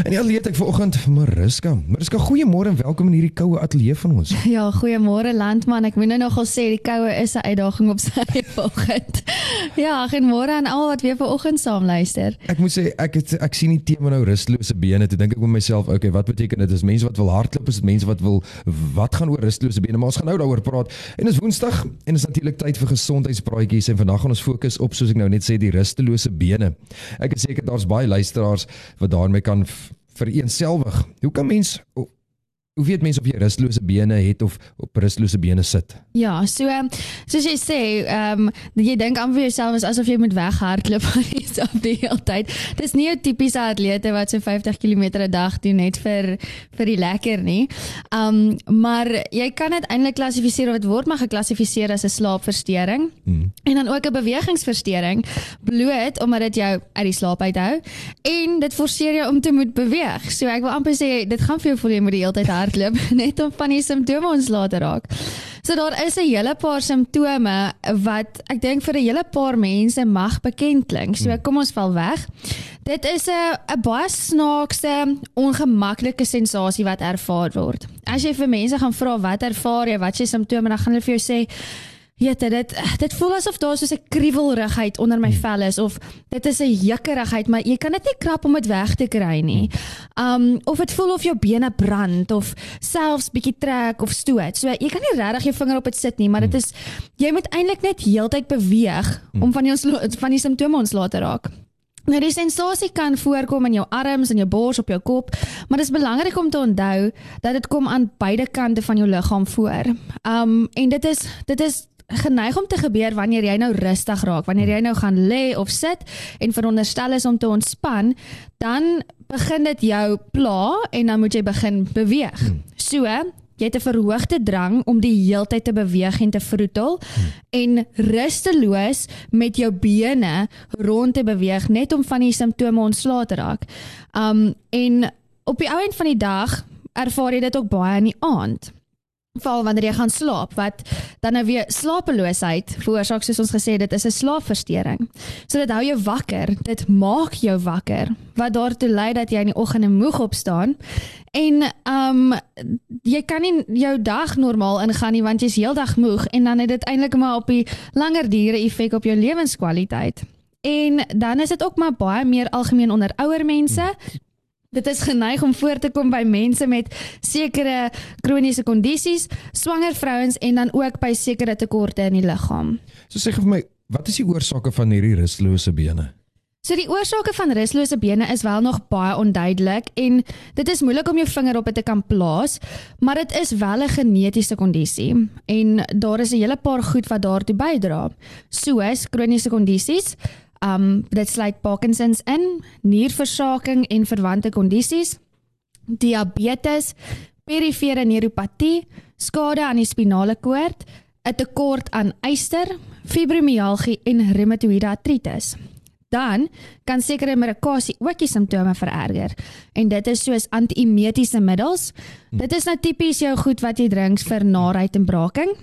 En ja, leet ek vanoggend vir Mariska. Mariska, goeiemôre en welkom in hierdie koue ateljee van ons. Ja, goeiemôre landman. Ek moet nou nogal sê die koue is 'n uitdaging op sy vanoggend. Ja, goeiemôre aan almal wat weer vanoggend saam luister. Ek moet sê ek het ek sien die tema nou rustelose bene. Toe dink ek met myself, okay, wat beteken dit? Is mense wat wil hardloop, is dit mense wat wil wat gaan oor rustelose bene? Maar ons gaan nou daaroor praat. En dis Woensdag en is natuurlik tyd vir gesondheidspraatjies en vandag gaan ons fokus op soos ek nou net sê die rustelose bene. Ek is seker daar's baie luisteraars wat daarmee kan vereenselwig. Hoe kan mens Hoe weet mense of jy rustelose bene het of op rustelose bene sit? Ja, so soos jy sê, ehm um, jy dink aan vir jouself is asof jy moet weghardloop op die hele tyd. Dis nie 'n tipiese atlete wat so 50 km 'n dag doen net vir vir die lekker nie. Ehm um, maar jy kan dit eintlik klassifiseer of dit word maar geklassifiseer as 'n slaapversteuring. Hmm. En dan ook 'n bewegingsversteuring bloot omdat dit jou uit die slaap uithou en dit forceer jou om te moet beweeg. So ek wil amper sê dit gaan vir jou voel jy moet die hele tyd hardloop net om van die simptome ontslae te raak. So daar is 'n hele paar simptome wat ek dink vir 'n hele paar mense mag bekend klink. So kom ons val weg. Dit is 'n 'n baie snaakse, ongemaklike sensasie wat ervaar word. As jy vir mense gaan vra wat ervaar jy, wat is die simptome, dan gaan hulle vir jou sê Jette, dit dit voel asof daar so 'n kriewelrigheid onder my hmm. vel is of dit is 'n jukkerigheid, maar jy kan dit nie krap om dit weg te kry nie. Um of dit voel of jou bene brand of selfs bietjie trek of stoot. So jy kan nie regtig jou vinger op dit sit nie, maar dit hmm. is jy moet eintlik net heeltyd beweeg om hmm. van die ons van die simptome ontslae te raak. Nou die sensasie kan voorkom in jou arms en jou bors op jou kop, maar dit is belangrik om te onthou dat dit kom aan beide kante van jou liggaam voor. Um en dit is dit is geneig om te gebeur wanneer jy nou rustig raak, wanneer jy nou gaan lê of sit en veronderstel is om te ontspan, dan begin dit jou pla en dan moet jy begin beweeg. Hmm. So, jy het 'n verhoogde drang om die heeltyd te beweeg en te vroetel hmm. en rusteloos met jou bene rond te beweeg net om van die simptome ontslae te raak. Um en op die ou end van die dag ervaar jy dit ook baie in die aand val wanneer jy gaan slaap wat dan nou weer slapeloosheid veroorsaak soos ons gesê dit is 'n slaapversteuring. So dit hou jou wakker, dit maak jou wakker wat daartoe lei dat jy in die oggende moeg opstaan en um jy kan nie jou dag normaal ingaan nie want jy's heeldag moeg en dan het dit eintlik maar op die langer dure effek op jou lewenskwaliteit. En dan is dit ook maar baie meer algemeen onder ouer mense Dit is geneig om voor te kom by mense met sekere kroniese kondisies, swanger vrouens en dan ook by sekere tekorte in die liggaam. So sê vir my, wat is die oorsake van hierdie rustelose bene? So die oorsake van rustelose bene is wel nog baie onduidelik en dit is moeilik om jou vinger op dit te kan plaas, maar dit is wel 'n genetiese kondisie en daar is 'n hele paar goed wat daartoe bydra. Soos kroniese kondisies, Um dit sluit Parkinsons in, nierversaking en verwante kondisies, diabetes, perifere neuropatie, skade aan die spinale koord, 'n tekort aan yster, fibromialgie en reumatoïede artritis. Dan kan sekere medikasie ook die simptome vererger en dit is soos antiemetiese middels. Dit is nou tipies jou goed wat jy drink vir naait en braaking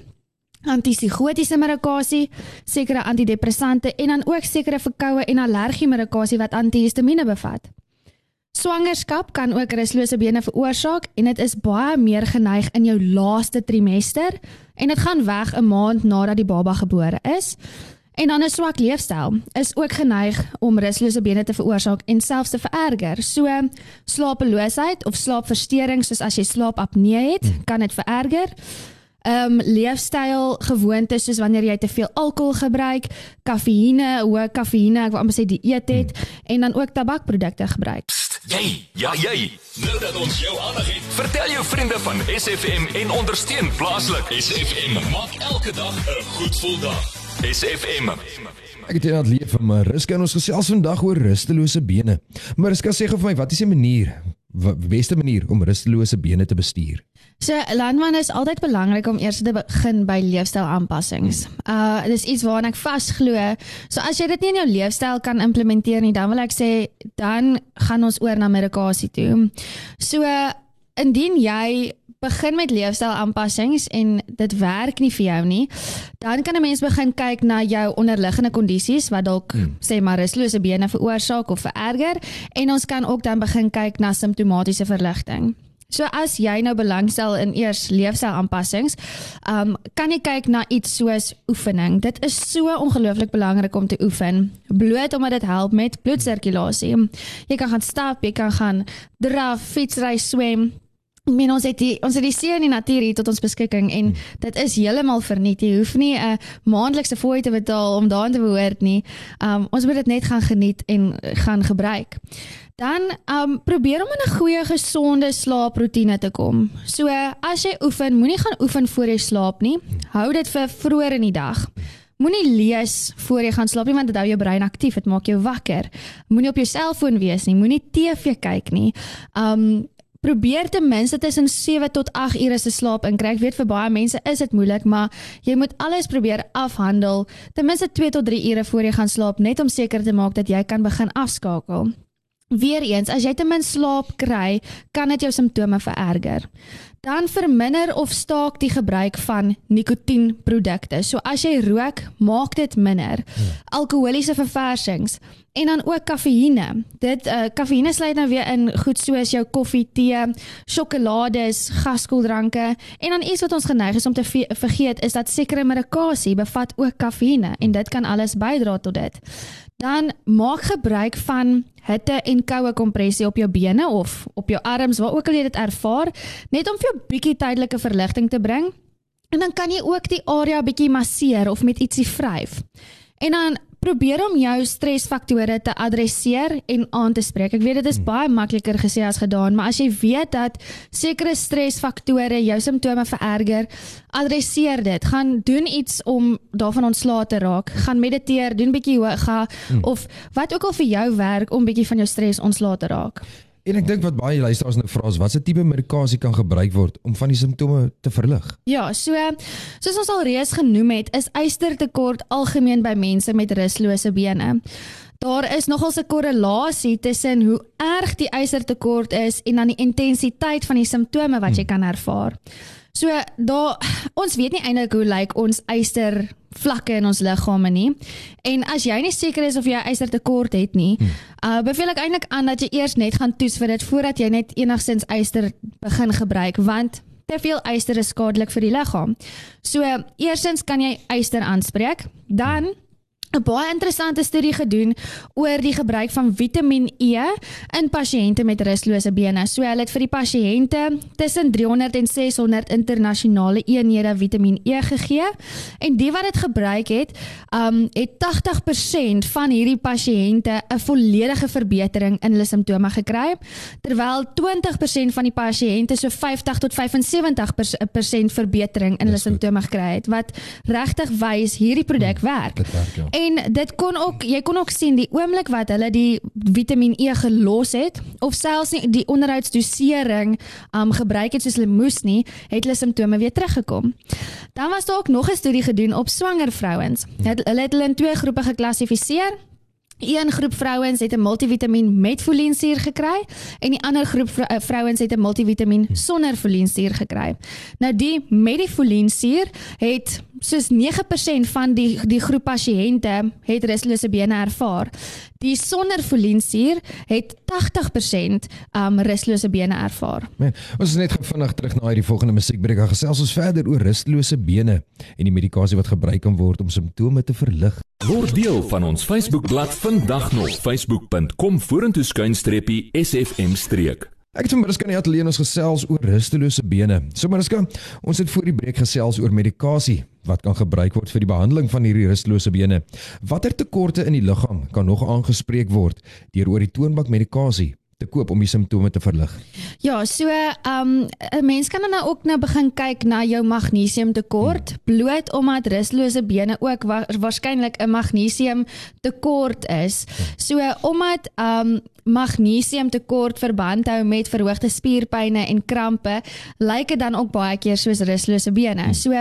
antipsigotiese medikasie, sekere antidepressante en dan ook sekere verkoue en allergie medikasie wat antihistamiene bevat. Swangerskap kan ook rustelose bene veroorsaak en dit is baie meer geneig in jou laaste trimester en dit gaan weg 'n maand nadat die baba gebore is. En dan 'n swak leefstyl is ook geneig om rustelose bene te veroorsaak en selfs te vererger. So slapeloosheid of slaapversteurings soos as jy slaapapnee het, kan dit vererger ehm um, leefstyl gewoontes soos wanneer jy te veel alkohol gebruik, kafeïne, hoë kafeïne, ek wil amper sê die eet het hmm. en dan ook tabakprodukte gebruik. Psst, jy, ja jy. Nou dat ons jou aandag het, vertel jou vriende van SFM en ondersteun plaaslik. SFM maak elke dag 'n goed gevoel dag. SFM. Ek het net leef vir Mariska en ons gesels vandag oor rustelose bene. Mariska sê gou vir my, wat is die manier, beste manier om rustelose bene te bestuur? So landman is altyd belangrik om eers te begin by leefstylaanpassings. Uh dis iets waaraan ek vasglo. So as jy dit nie in jou leefstyl kan implementeer nie, dan wil ek sê dan gaan ons oor na medikasie toe. So indien jy begin met leefstyl aanpassings en dit werk nie vir jou nie, dan kan 'n mens begin kyk na jou onderliggende kondisies wat dalk hmm. sê maar rustlose bene veroorsaak of vererger en ons kan ook dan begin kyk na simptomatiese verligting. So as jy nou belangstel in eers leefstyl aanpassings, um kan jy kyk na iets soos oefening. Dit is so ongelooflik belangrik om te oefen, bloot omdat dit help met bloedsirkulasie. Jy kan gaan stap, jy kan gaan draf, fietsry, swem. Men ons het die ons het die see in die natuur hier tot ons beskikking en dit is heeltemal verniet. Jy hoef nie 'n maandelikse fooi te betaal om daarin te behoort nie. Um ons moet dit net gaan geniet en gaan gebruik. Dan um probeer om in 'n goeie gesonde slaaproetine te kom. So as jy oefen, moenie gaan oefen voor jy slaap nie. Hou dit vir vroeër in die dag. Moenie lees voor jy gaan slaap nie want dit hou jou brein aktief, dit maak jou wakker. Moenie op jou selfoon wees nie, moenie TV kyk nie. Um probeer ten minste tussen 7 tot 8 ure se slaap inkry. Ek weet vir baie mense is dit moeilik, maar jy moet alles probeer afhandel ten minste 2 tot 3 ure voor jy gaan slaap net om seker te maak dat jy kan begin afskakel. Weereens, as jy te min slaap kry, kan dit jou simptome vererger. Dan verminder of staak die gebruik van nikotienprodukte. So as jy rook, maak dit minder. Alkoholiese verversings en dan ook kafeïne. Dit uh kafeïne sluit nou weer in goed soos jou koffie, tee, sjokolades, gaskoeldranke en dan iets wat ons geneig is om te vergeet is dat sekere medikasie bevat ook kafeïne en dit kan alles bydra tot dit dan maak gebruik van hitte en koue kompressie op jou bene of op jou arms waar ook al jy dit ervaar net om vir jou bietjie tydelike verligting te bring. En dan kan jy ook die area bietjie masseer of met ietsie vryf en dan probeer om jou stresfaktore te adresseer en aan te spreek. Ek weet dit is hmm. baie makliker gesê as gedaan, maar as jy weet dat sekere stresfaktore jou simptome vererger, adresseer dit. Gaan doen iets om daarvan ontslae te raak. Gaan mediteer, doen bietjie yoga hmm. of wat ook al vir jou werk om bietjie van jou stres ontslae te raak. En ek dink wat baie luisteraars nou vra is wat se tipe medikasie kan gebruik word om van die simptome te verlig? Ja, so soos ons al reeds genoem het, is ystertekort algemeen by mense met rustlose bene. Daar is nogal 'n korrelasie tussen hoe erg die ystertekort is en dan die intensiteit van die simptome wat jy hmm. kan ervaar. So daar ons weet nie eintlik hoe lyk ons yster vlakke in ons liggame nie. En as jy nie seker is of jy yster tekort het nie, hmm. uh beveel ek eintlik aan dat jy eers net gaan toets vir dit voordat jy net enigsins yster begin gebruik want te veel yster is skadelik vir die liggaam. So eersins kan jy yster aanspreek, dan hmm 'n baie interessante studie gedoen oor die gebruik van Vitamiin E in pasiënte met rustlose bene. So hulle het vir die pasiënte tussen 300 en 600 internasionale eenhede Vitamiin E gegee en die wat dit gebruik het, um het 80% van hierdie pasiënte 'n volledige verbetering in hulle simptome gekry, terwyl 20% van die pasiënte so 50 tot 75% verbetering in hulle simptome gekry het wat regtig wys hierdie produk hmm, werk. Dit werk ja. En dit kon ook jy kon ook sien die oomblik wat hulle die Vitamiin E gelos het of selfs nie die onderhoudsdosering um gebruik het soos hulle moes nie, het hulle simptome weer teruggekom. Dan was daar ook nog 'n studie gedoen op swanger vrouens. Hulle het hulle in twee groepe geklassifiseer. Een groep vrouens het 'n multivitamiin met foliensuur gekry en die ander groep eh, vrouens het 'n multivitamiin sonder foliensuur gekry. Nou die met die foliensuur het soos 9% van die die groep pasiënte het rustlose bene ervaar. Die sonder foliensuur het 80% um rustlose bene ervaar. Man, ons is net vinnig terug na hierdie volgende musiekbreek. Gesels ons verder oor rustlose bene en die medikasie wat gebruik kan word om simptome te verlig. Word deel van ons Facebookblad vandag nog facebook.com vorentoe skuinstreepie sfm streek. Ek het vanmiddag kan jy atleer ons gesels oor rustelose bene. Sommige ons het voor die breek gesels oor medikasie wat kan gebruik word vir die behandeling van hierdie rustelose bene. Watter tekorte in die liggaam kan nog aangespreek word deur oor die toonbank medikasie? te koop om die simptome te verlig. Ja, so ehm um, 'n mens kan dan nou ook nou begin kyk na jou magnesiumtekort hmm. bloot omdat rustlose bene ook wa waarskynlik 'n magnesiumtekort is. Hmm. So omdat ehm um, magnesiumtekort verband hou met verhoogde spierpynne en krampe, lyk dit dan ook baie keer soos rustlose bene. So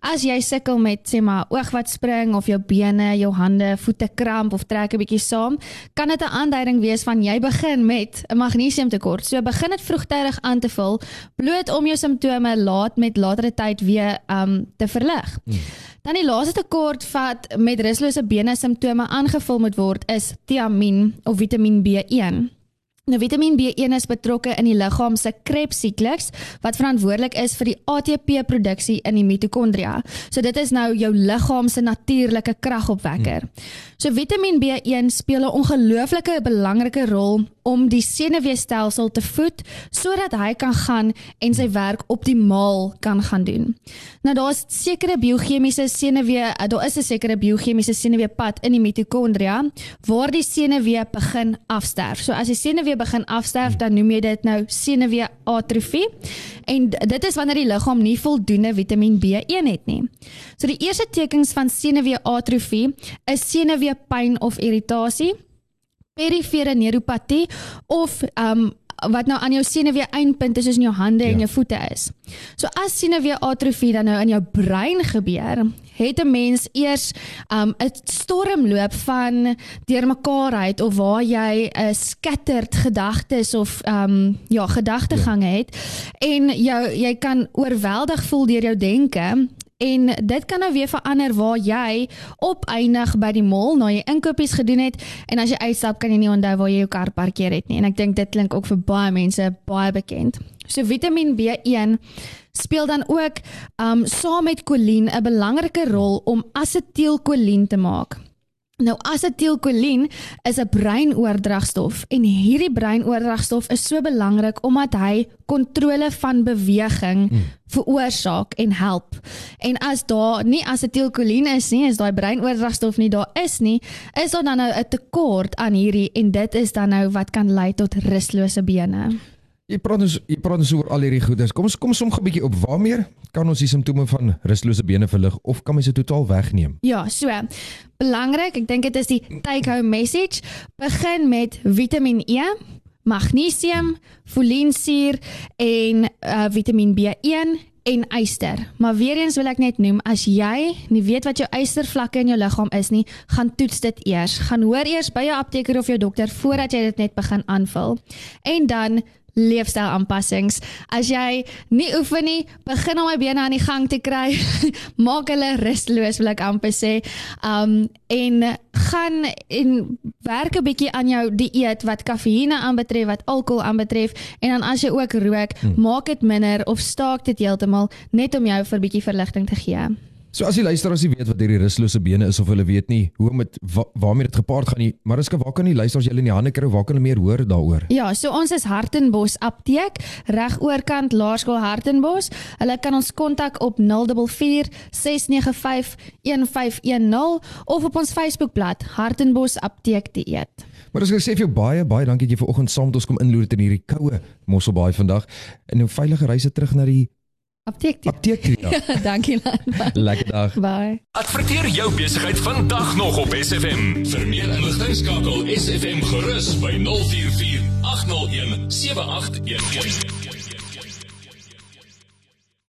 as jy sukkel met sê maar oog wat spring of jou bene, jou hande, voete kramp of trek 'n bietjie saam, kan dit 'n aanduiding wees van jy begin met 'n magnesiumtekort. So begin dit vroegtydig aan te vul bloot om jou simptome laat met latere tyd weer um te verlig. Hmm. Dan die laaste tekort wat met rustlose bene simptome aangevul moet word is thiamin of Vitamiin B1. again. Nou Vitamiin B1 is betrokke in die liggaam se Krebs siklus wat verantwoordelik is vir die ATP-produksie in die mitokondria. So dit is nou jou liggaam se natuurlike kragopwekker. So Vitamiin B1 speel 'n ongelooflike belangrike rol om die senuweestelsel te voed sodat hy kan gaan en sy werk optimaal kan gaan doen. Nou daar's sekere biochemiese senuwee, eh, daar is 'n sekere biochemiese senuweepad in die mitokondria waar die senuwee begin afsterf. So as die senuwee begin afsterf, dan noem jy dit nou senuwee atrofie. En dit is wanneer die liggaam nie voldoende Vitamiin B1 het nie. So die eerste tekens van senuwee atrofie is senuweepyn of irritasie perifere neuropatie of um wat nou aan jou senuwee eindpunt is soos in jou hande ja. en jou voete is. So as senuwee atrofie dan nou in jou brein gebeur, het 'n mens eers um 'n stormloop van deurmekaarheid of waar jy 'n scattered gedagtes of um ja, gedagtegange ja. het en jou jy kan oorweldig voel deur jou denke En dit kan nou weer verander waar jy opeindig by die mall na jy inkopies gedoen het en as jy uitstap kan jy nie onthou waar jy jou kar parkeer het nie. En ek dink dit klink ook vir baie mense baie bekend. So Vitamiin B1 speel dan ook um saam met kolien 'n belangrike rol om asetielkolien te maak. Nou asetielkolien is 'n breinoordragstof en hierdie breinoordragstof is so belangrik omdat hy kontrole van beweging hmm. veroorsaak en help. En as daar nie asetielkolien is nie, is daai breinoordragstof nie daar is nie, is daar dan nou 'n tekort aan hierdie en dit is dan nou wat kan lei tot rustlose bene. Jy praat ons jy praat ons oor al hierdie goeders. Kom ons kom som 'n bietjie op waarmee kan ons die simptome van rustlose bene verlig of kan mens dit totaal wegneem? Ja, so. Belangrik, ek dink dit is die take home message. Begin met Vitamiin E, magnesium, folinsuur en uh, Vitamiin B1 en yster. Maar weer eens wil ek net noem as jy nie weet wat jou ystervlakke in jou liggaam is nie, gaan toets dit eers. Gaan hoor eers by jou apteker of jou dokter voordat jy dit net begin aanvul. En dan leefstylaanpassings. As jy nie oefen nie, begin om my bene aan die gang te kry. Maak hulle rusteloos, wil ek amper sê. Um en gaan en werk 'n bietjie aan jou dieet wat kafeïne aanbetref, wat alkohol aanbetref en dan as jy ook rook, hmm. maak dit minder of staak dit heeltemal net om jou vir 'n bietjie verligting te gee. So as die luisteraars nie weet wat hierdie rustlose bene is of hulle weet nie hoe om dit wa, waarmee dit gepaard gaan nie, maar Mariska, waar kan die luisteraars julle in die hande kry? Waar kan hulle meer hoor daaroor? Ja, so ons is Hartenbos Apteek, reg oorkant Laerskool Hartenbos. Hulle kan ons kontak op 044 695 1510 of op ons Facebookblad Hartenbos Apteek dieet. Maar as ek sê vir jou baie baie dankie dat jy vanoggend saam met ons kom inloer in hierdie koue Mosselbaai vandag en 'n veilige reise terug na die Apteek. Apteek. Ja. Dankie man. Lekker dag. Bye. Adverteer jou besigheid vandag nog op SFM. Vir meer inligting skakel SFM gerus by 044 801 7811.